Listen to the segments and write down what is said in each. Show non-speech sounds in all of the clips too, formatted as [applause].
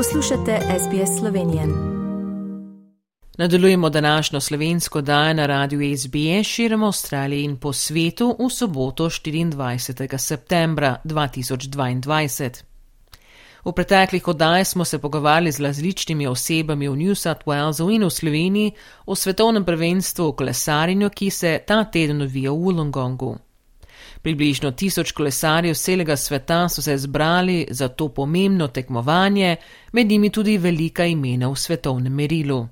Poslušate SBS Slovenije. Nadaljujemo današnjo slovensko dajo na radiju SBS širom Avstralije in po svetu v soboto 24. septembra 2022. V preteklih oddajah smo se pogovarjali z različnimi osebami v New South Walesu in v Sloveniji o svetovnem prvenstvu v kolesarjenju, ki se ta teden odvija v Wollongongu. Približno tisoč kolesarjev celega sveta so se zbrali za to pomembno tekmovanje, med njimi tudi velika imena v svetovnem merilu.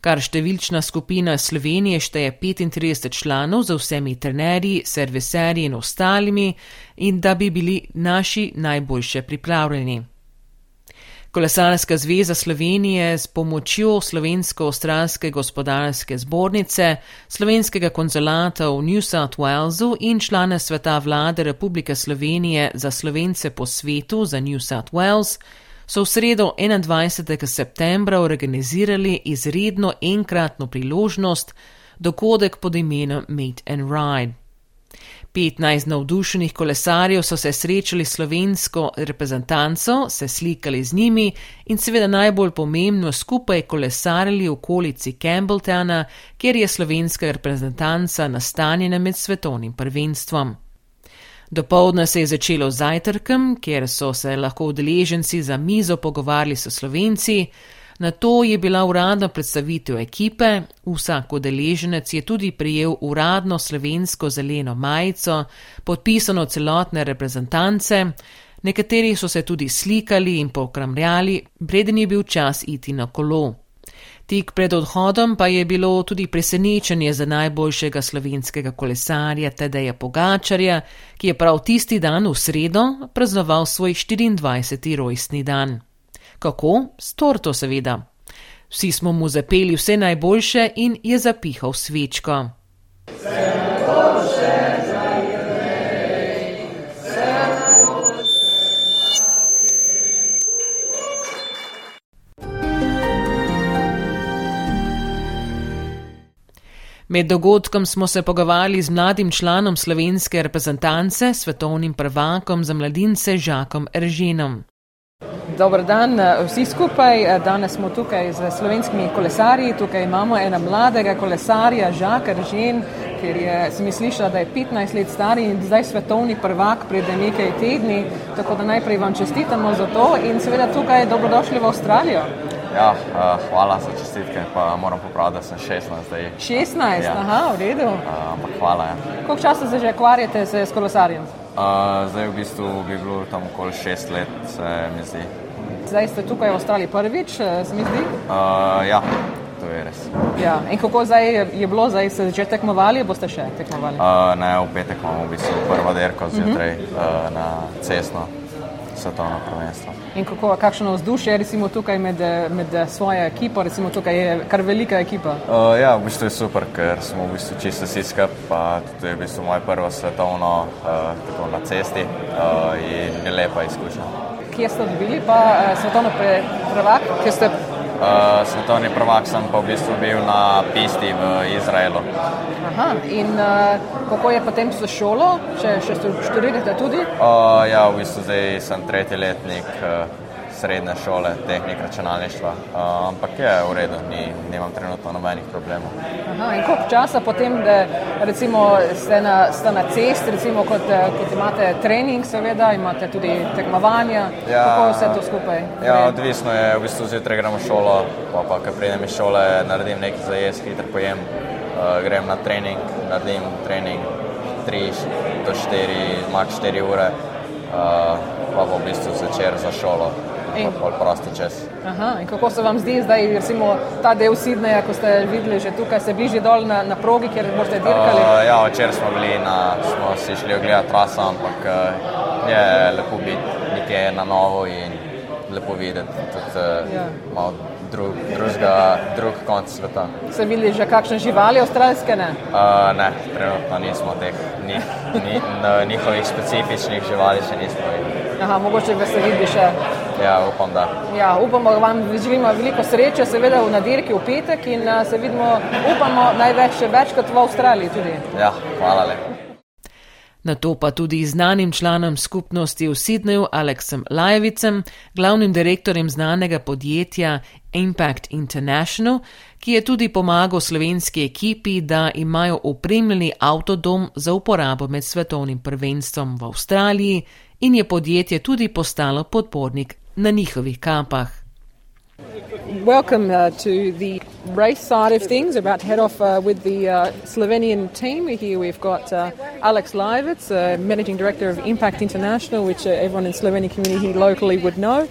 Kar številčna skupina Slovenije šteje 35 članov za vsemi trenerji, serviserji in ostalimi, in da bi bili naši najboljše pripravljeni. Kolesarska zveza Slovenije s pomočjo Slovensko-Australske gospodarske zbornice, Slovenskega konzulata v New South Walesu in člane sveta vlade Republike Slovenije za slovence po svetu za New South Wales so v sredo 21. septembra organizirali izredno enkratno priložnost, dogodek pod imenom Meet and Ride. 15 navdušenih kolesarjev so se srečali s slovensko reprezentanco, se slikali z njimi in seveda najbolj pomembno skupaj kolesarili v okolici Campbelltowna, kjer je slovenska reprezentanca nastanjena med svetovnim prvenstvom. Dopoldne se je začelo z zajtrkom, kjer so se lahko udeleženci za mizo pogovarjali s slovenci, Na to je bila uradna predstavitev ekipe, vsak udeleženec je tudi prijel uradno slovensko zeleno majico, podpisano celotne reprezentance, nekateri so se tudi slikali in pokramljali, preden je bil čas iti na kolo. Tik pred odhodom pa je bilo tudi presenečenje za najboljšega slovenskega kolesarja Tedeja Pogačarja, ki je prav tisti dan v sredo praznoval svoj 24. rojstni dan. Kako? S torto, seveda. Vsi smo mu zapeli vse najboljše in je zapihal svečko. Med dogodkom smo se pogovarjali z mladim članom slovenske reprezentance, svetovnim prvakom za mladince Žakom Erženom. Dobar dan vsi skupaj. Danes smo tukaj z slovenskimi kolesarji. Tukaj imamo ena mladega kolesarja, Žaka Ržen, ker je, sem slišala, da je 15 let star in zdaj svetovni prvak pred nekaj tedni. Tako da najprej vam čestitamo za to in seveda tukaj dobrodošli v Avstralijo. Ja, uh, hvala za čestitke, pa moram popraviti, da sem 16 zdaj. 16, ja. aha, v redu. Uh, ampak hvala. Ja. Koliko časa se že ukvarjate s kolesarjem? Uh, zdaj v bistvu bi bilo tam okoli 6 let, se mi zdi. Zdaj ste tukaj v Avstraliji prvič, se mi zdi? Uh, ja, to je res. Ja. In kako zdaj je bilo, zdaj ste že tekmovali, boste še tekmovali? Uh, ne, v petek imamo v bistvu prvo derko zjutraj uh -huh. uh, na cestno svetovno prvenstvo. In kako, kakšno vzdušje recimo tukaj med, med svojo ekipo, recimo tukaj je kar velika ekipa? Uh, ja, v bistvu je super, ker smo v bistvu čisto vsi skupaj, pa to je v bistvu moje prvo svetovno uh, na cesti uh, in je lepa izkušnja kje ste dobili pa uh, svetovni prvak, kje ste? Uh, svetovni prvak sem pa v bistvu bil na pisti v Izraelu. Aha, in uh, kako je potem s šolo, če še študirate tudi? Uh, ja, v bistvu zdaj sem tretji letnik. Uh, srednje šole, tehnik računalništva, uh, ampak je v redu, ni, nimam trenutno nobenih problemov. Aha, in koliko časa potem, da recimo ste na, ste na cesti, recimo kot, kot imate trening, seveda imate tudi tekmovanja, ja, kako vse to skupaj? Ja, odvisno je, v bistvu zjutraj gremo v šolo, pa pa, ko pridem iz šole, naredim nekaj za jesti, hitro pojem, uh, grem na trening, naredim trening 3 do 4, max 4 ure, uh, pa v bistvu zvečer za šolo in bolj prosti čas. Aha, in kako se vam zdi zdaj, recimo ta del Sidneja, ko ste videli že tukaj, se bliži dol na, na progi, kjer boste dirkali? Uh, ja, včeraj smo bili na, smo si šli ogledati traso, ampak uh, je lepo biti nekje na novo in lepo videti tudi uh, ja. malo drug, drugega, drug konc sveta. Se videli že kakšne živali, avstralske ne? Uh, ne, trenutno nismo teh, ni, ni, njihovih specifičnih živali še nismo videli. Aha, mogoče da se vidi še. Ja, upam, da. Ja, upamo, da vam želimo veliko sreče, seveda v nadirki v petek in se vidimo, upamo, največ še večkrat v Avstraliji tudi. Ja, hvala lepa. Na to pa tudi znanim članom skupnosti v Sydneyju Aleksem Lajevicem, glavnim direktorjem znanega podjetja Impact International, ki je tudi pomagal slovenski ekipi, da imajo opremljeni avtodom za uporabo med svetovnim prvenstvom v Avstraliji in je podjetje tudi postalo podpornik na njihovih kapah. Welcome uh, to the race side of things. About to head off uh, with the uh, Slovenian team. Here we've got uh, Alex Livitz, uh, Managing Director of Impact International, which uh, everyone in the Slovenian community locally would know.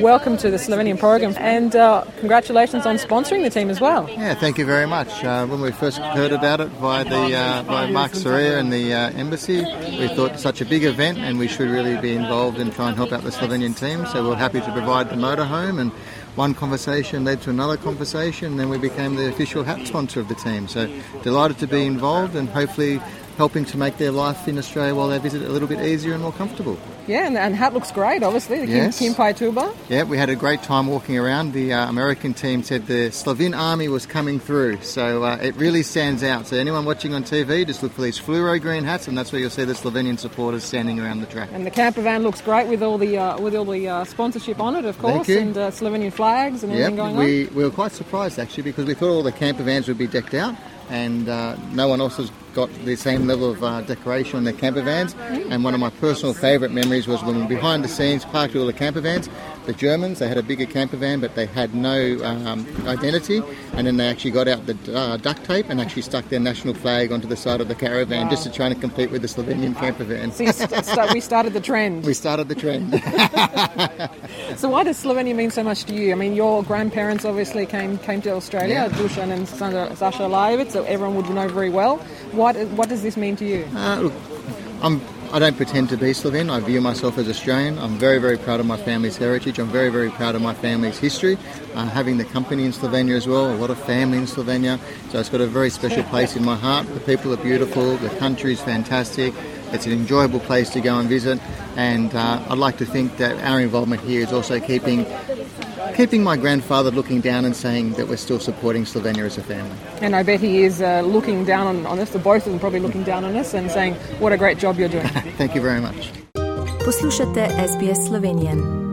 welcome to the Slovenian program and congratulations on sponsoring the team as well. Yeah, thank you very much. when we first heard about it via the by Mark Soria and the embassy, we thought such a big event and we should really be involved and try and help out the Slovenian team. So we're happy to provide the motorhome and one conversation led to another conversation, and then we became the official hat sponsor of the team. So delighted to be involved and hopefully helping to make their life in Australia while they visit a little bit easier and more comfortable. Yeah, and, and hat looks great, obviously, the yes. Kim, Pai Tuba. Yeah, we had a great time walking around. The uh, American team said the Slovene army was coming through, so uh, it really stands out. So anyone watching on TV, just look for these fluoro green hats, and that's where you'll see the Slovenian supporters standing around the track. And the camper van looks great with all the uh, with all the uh, sponsorship on it, of course, and uh, Slovenian flags and everything going we, on. We were quite surprised actually because we thought all the camper vans would be decked out and uh, no one else has got the same level of uh, decoration on their camper vans. And one of my personal favourite memories was when we were behind the scenes, parked all the camper vans. The Germans, they had a bigger camper van, but they had no um, identity. And then they actually got out the uh, duct tape and actually stuck their national flag onto the side of the caravan wow. just to try and compete with the Slovenian camper van. So st- we started the trend. [laughs] We started the trend. [laughs] so why does Slovenia mean so much to you? I mean, your grandparents obviously came came to Australia, yeah. Dusan and Sasha Lajevic, so everyone would know very well. What what does this mean to you? Uh, look, I'm I don't pretend to be Slovene. I view myself as Australian. I'm very, very proud of my family's heritage. I'm very, very proud of my family's history. Uh, having the company in Slovenia as well, a lot of family in Slovenia. So it's got a very special place in my heart. The people are beautiful. The country is fantastic. It's an enjoyable place to go and visit. And uh, I'd like to think that our involvement here is also keeping keeping my grandfather looking down and saying that we're still supporting Slovenia as a family. And I bet he is uh, looking down on, on us, the both of them probably looking down on us and saying, what a great job you're doing. [laughs] Thank you very much. Poslušate SBS Slovenian.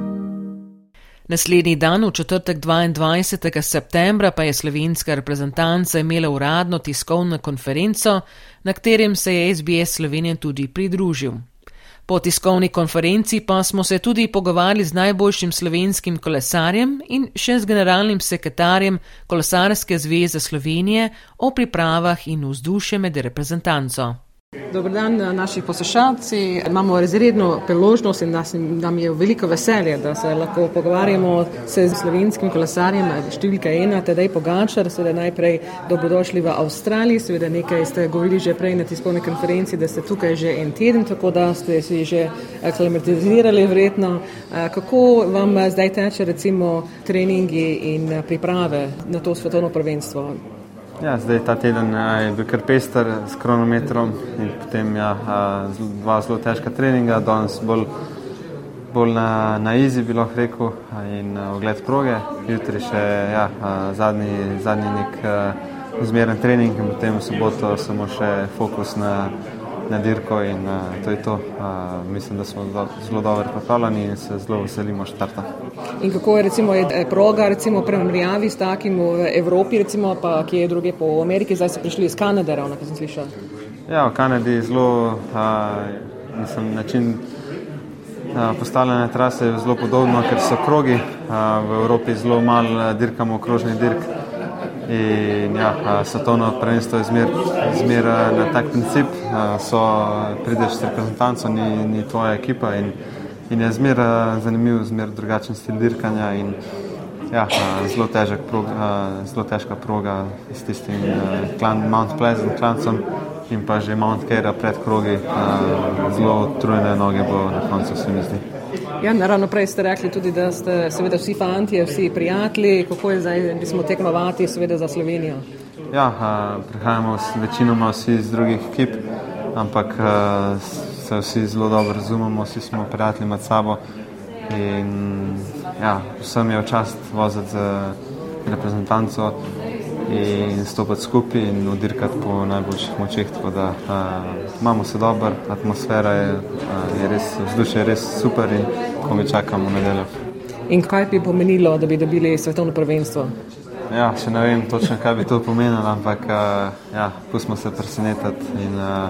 Naslednji dan, v četrtek 22. septembra, pa je slovenska reprezentanca imela uradno tiskovno konferenco, na katerem se je SBS Slovenija tudi pridružil. Po tiskovni konferenci pa smo se tudi pogovarjali z najboljšim slovenskim kolesarjem in še z generalnim sekretarjem Kolesarske zveze Slovenije o pripravah in vzdušju med reprezentanco. Dobar dan, naši poslušalci. Imamo razredno priložnost in nas, nam je veliko veselje, da se lahko pogovarjamo s slovenskim kolesarjem številka ena, tedaj Pogačar. Seveda najprej dobrodošli v Avstraliji, seveda nekaj ste govorili že prej na tiskovni konferenci, da ste tukaj že en teden, tako da ste si že aklimatizirali vredno. Kako vam zdaj teče recimo treningi in priprave na to svetovno prvenstvo? Ja, zdaj ta teden je bil kar pester s kronometrom in potem ja, dva zelo težka treninga, danes bolj, bolj na, na izi bi lahko rekel in ogled proge, jutri še ja, zadnji, zadnji nek zmeren trening in potem v soboto samo še fokus na na dirko in uh, to je to. Uh, mislim, da smo do, zelo dobro pripravljeni in se zelo veselimo štarta. In kako je recimo je proga, recimo primerjavi s takim v Evropi, recimo pa kje je druge po Ameriki, zdaj so prišli iz Kanade, ravno, kar sem slišal. Ja, v Kanadi je zelo, uh, mislim, način uh, postavljanja trase je zelo podobno, ker so krogi, uh, v Evropi zelo malo dirkamo okrožni dirk. In ja, svetovno prvenstvo je zmer, zmer na tak princip, so prideš s reprezentanco, ni, ni tvoja ekipa in, in je zmer zanimiv, zmer drugačen stil dirkanja in ja, zelo, prog, zelo težka proga s tistim klan, Mount Pleasant klancem in pa že Mount Kera pred krogi, zelo trujene noge bo na koncu se mi zdi. Ja, naravno prej ste rekli tudi, da ste seveda vsi fanti, vsi prijatelji, kako je zdaj, da smo tekmovati seveda za Slovenijo. Ja, prihajamo večinoma vsi iz drugih ekip, ampak se vsi zelo dobro razumemo, vsi smo prijatelji med sabo in ja, vsem je včast voziti z reprezentanco in stopiti skupaj in odirkati po najboljših močeh. Tako da uh, imamo se dobro, atmosfera je, uh, je res, vzdušje je res super in ko mi čakamo nedeljo. In kaj bi pomenilo, da bi dobili svetovno prvenstvo? Ja, še ne vem točno, kaj bi to pomenilo, ampak uh, ja, pustimo se presenetiti in uh,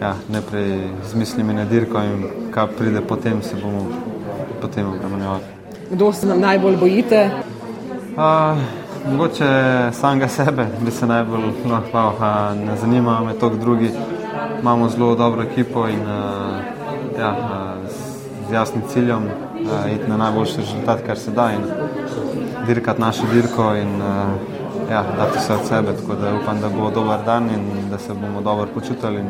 ja, najprej z mislimi na dirko in kaj pride potem, se bomo potem obremenjevali. Kdo se nam najbolj bojite? Uh, mogoče samega sebe bi se najbolj lahko, uh, ne zanima me toliko drugi. Imamo zelo dobro ekipo in uh, ja, uh, z, jasnim ciljem uh, iti na najboljši rezultat, kar se da in dirkati našo dirko in ja, dati vse od sebe. Tako da upam, da bo dober dan in da se bomo dobro počutili in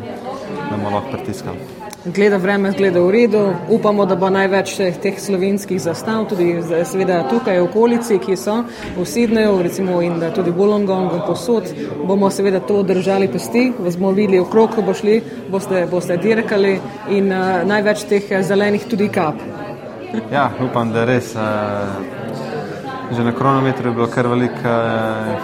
da bomo lahko pritiskali. Gleda vreme, gleda v redu. Upamo, da bo največ teh slovenskih zastav, tudi seveda tukaj v okolici, ki so v Sidneju, recimo in tudi v Bolongongu posod. Bomo seveda to držali pesti, vas bomo videli okrog, ko bo šli, boste, boste dirkali in uh, največ teh zelenih tudi kap. Ja, upam, da res. Uh, Že na kronometru je bilo kar veliko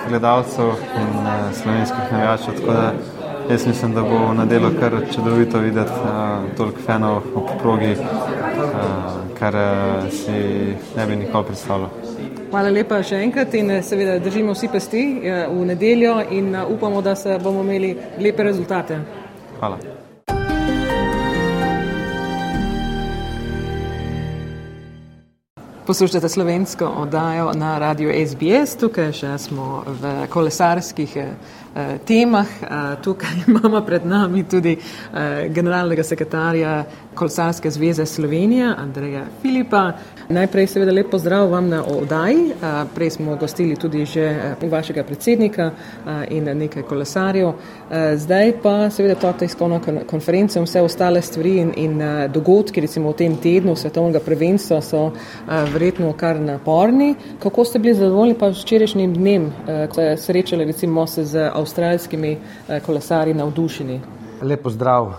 gledalcev in slovenskih navijačev, tako da Jaz mislim, da bo na delu kar čudovito videti uh, toliko fenov ob progi, uh, kar uh, si ne bi nikoli predstavljal. Hvala lepa še enkrat in seveda držimo vsi pesti v nedeljo in upamo, da se bomo imeli lepe rezultate. Hvala. Poslušate slovensko oddajo na radiju SBS, tukaj še smo v kolesarskih Eh, temah. Eh, tukaj [laughs] imamo pred nami tudi eh, generalnega sekretarja Kolesarske zveze Slovenije, Andreja Filipa. Najprej seveda lep pozdrav vam na oddaji. Prej smo gostili tudi že vašega predsednika in nekaj kolesarjev. Zdaj pa seveda to tiskovno konferenco in vse ostale stvari in, in dogodki, recimo v tem tednu svetovnega prvenstva so verjetno kar naporni. Kako ste bili zadovoljni pa včerajšnjim dnem, ko ste srečali recimo se z avstralskimi kolesarji navdušeni? Lepo zdrav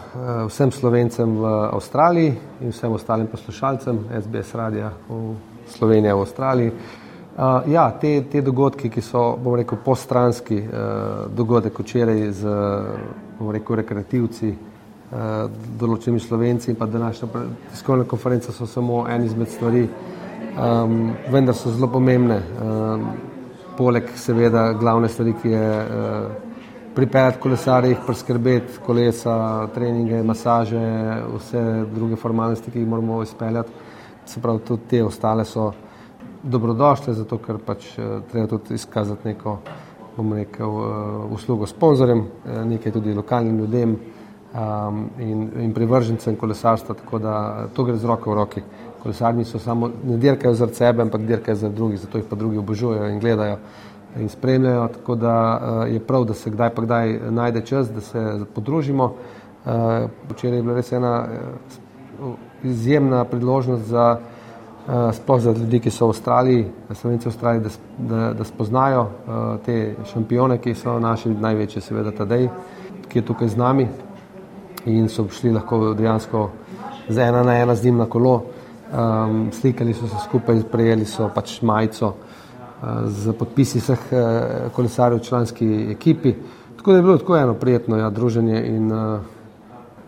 vsem slovencem v Avstraliji in vsem ostalim poslušalcem SBS radia v Sloveniji v Avstraliji. Uh, ja, te, te dogodki, ki so, bom rekel, postranski uh, dogodek včeraj z, bom rekel, rekreativci, uh, določenimi slovenci in pa današnja tiskovna konferenca so samo en izmed stvari, um, vendar so zelo pomembne. Um, poleg seveda glavne stvari, ki je uh, pripeljati kolesarje, jih preskrbeti, kolesa, treninge, masaže, vse druge formalnosti, ki jih moramo izpeljati. Se pravi, tudi te ostale so dobrodošle, zato ker pač eh, treba tudi izkazati neko, bom rekel, uh, uslugo sponzorjem, eh, nekaj tudi lokalnim ljudem um, in, in privržencem kolesarstva, tako da to gre z roko v roki. Kolesarji so samo ne dirkajo za sebe, ampak dirkajo za drugih, zato jih pa drugi obožujejo in gledajo in spremljajo, tako da uh, je prav, da se kdaj pa kdaj najde čas, da se podružimo. Uh, včeraj je bila res ena uh, izjemna priložnost za sploh za ljudi, ki so v Avstraliji, slovenci v Avstraliji, da, da, da spoznajo uh, te šampione, ki so naši največji, seveda Tadej, ki je tukaj z nami in so šli lahko dejansko z ena na ena z njim na kolo. Um, slikali so se skupaj, prejeli so pač majico z podpisi vseh eh, kolesarjev v članski ekipi. Tako da je bilo tako eno prijetno ja, druženje in uh,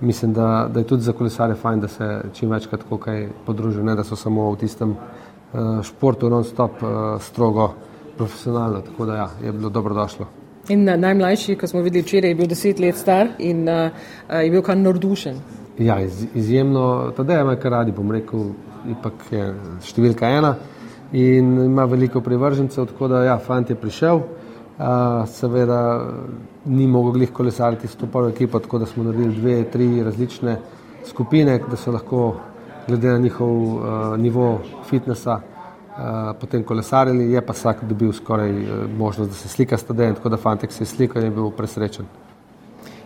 mislim, da, da je tudi za kolesarje fajn, da se čim večkrat tako kaj podružijo, ne da so samo v tistem uh, športu non-stop uh, strogo profesionalno. Tako da ja, je bilo dobrodošlo. In najmlajši, ko smo videli včeraj, je bil deset let star in uh, je bil kar nordušen. Ja, iz, izjemno, tudi da je kar radi, bom rekel, ipak je številka ena in ima veliko privržencev, tako da ja, fant je prišel. Uh, seveda ni mogel glih kolesariti s to prvo ekipo, tako da smo naredili dve, tri različne skupine, da so lahko glede na njihov uh, nivo fitnesa uh, potem kolesarili, je pa vsak dobil skoraj uh, možnost, da se slika s tadejem, tako da fantek se je slikal in je bil presrečen.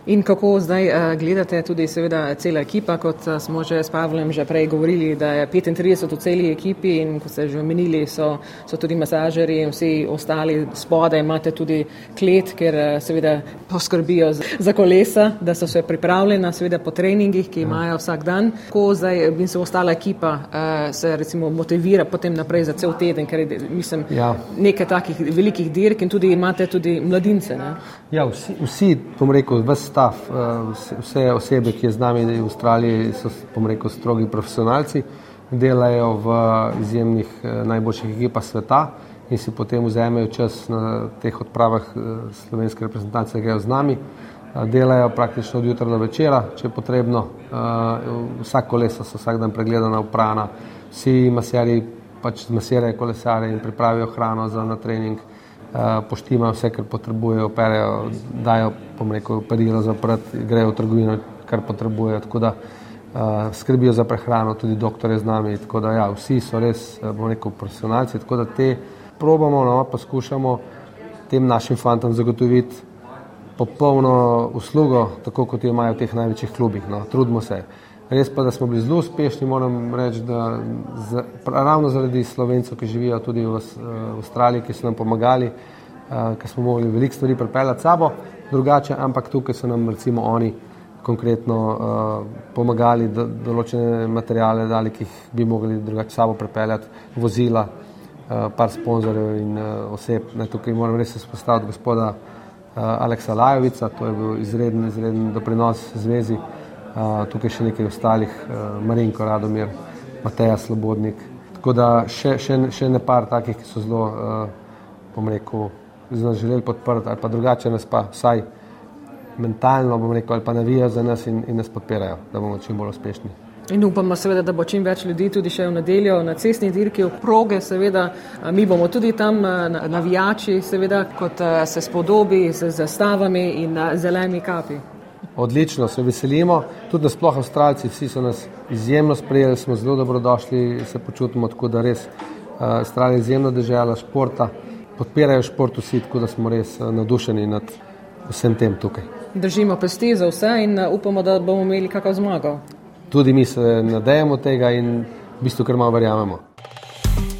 In kako zdaj uh, gledate, tudi seveda cela ekipa, kot uh, smo že s Pavlem že prej govorili, da je 35 v celi ekipi in ko ste že omenili, so, so tudi masažeri in vsi ostali spodaj, imate tudi klet, ker uh, seveda poskrbijo za, za kolesa, da so se pripravljena seveda po treningih, ki imajo vsak dan. Ko zdaj in se ostala ekipa uh, se recimo motivira potem naprej za cel teden, ker je mislim ja. nekaj takih velikih dirk in tudi imate tudi mladince. Ne? Ja, vsi, vsi bom rekel, vse stav, eh, vse osebe, ki je z nami v Avstraliji, so rekel, strogi profesionalci, delajo v izjemnih eh, najboljših ekipah sveta in si potem vzamejo čas na teh odpravah eh, slovenske reprezentance, grejo z nami. Delajo praktično od jutra do večera, če je potrebno. Vsak koleso so vsak dan pregledana, uprana, vsi maseri pač zmasirajo kolesare in pripravijo hrano za na trening. Eh, poštimajo vse, kar potrebujejo, operejo, dajo, bom rekel, perilo zaprt, grejo v trgovino, kar potrebujejo. Tako da uh, skrbijo za prehrano, tudi doktore z nami. Tako da ja, vsi so res, eh, bom rekel, profesionalci. Tako da te probamo, no, poskušamo tem našim fantom zagotoviti popolno uslugo, tako kot jo imajo v teh največjih klubih. No. Trudimo se. Res pa, da smo bili zelo uspešni, moram reči, da z, ravno zaradi slovencev, ki živijo tudi v, v Avstraliji, ki so nam pomagali, uh, ker smo mogli veliko stvari pripeljati sabo, drugače, ampak tukaj so nam recimo oni konkretno uh, pomagali, da določene materijale dali, ki jih bi mogli drugače sabo pripeljati, vozila, uh, par sponzorjev in uh, oseb. Ne, tukaj moram res izpostaviti gospoda uh, Aleksa Lajovica, to je bil izreden, izreden doprinos zvezi tukaj še nekaj ostalih, Marinko Radomir, Mateja Slobodnik. Tako da še, še, še ne par takih, ki so zelo, bom rekel, zelo želeli podprti ali pa drugače nas pa vsaj mentalno, bom rekel, ali pa navijajo za nas in, in nas podpirajo, da bomo čim bolj uspešni. In upamo, seveda, da bo čim več ljudi tudi še v nedeljo na cestni dirki v proge. Seveda, mi bomo tudi tam navijači, seveda, kot se spodobi z zastavami in zelenimi kapi. Odlično, se veselimo. Tudi nasploh Avstralci, vsi so nas izjemno sprejeli, smo zelo dobrodošli, se počutimo tako, da res uh, Avstralija je izjemna država športa, podpirajo šport vsi, tako da smo res uh, navdušeni nad vsem tem tukaj. Držimo pesti za vse in uh, upamo, da bomo imeli kakšno zmago. Tudi mi se nadejamo tega in v bistvu kar malo verjamemo.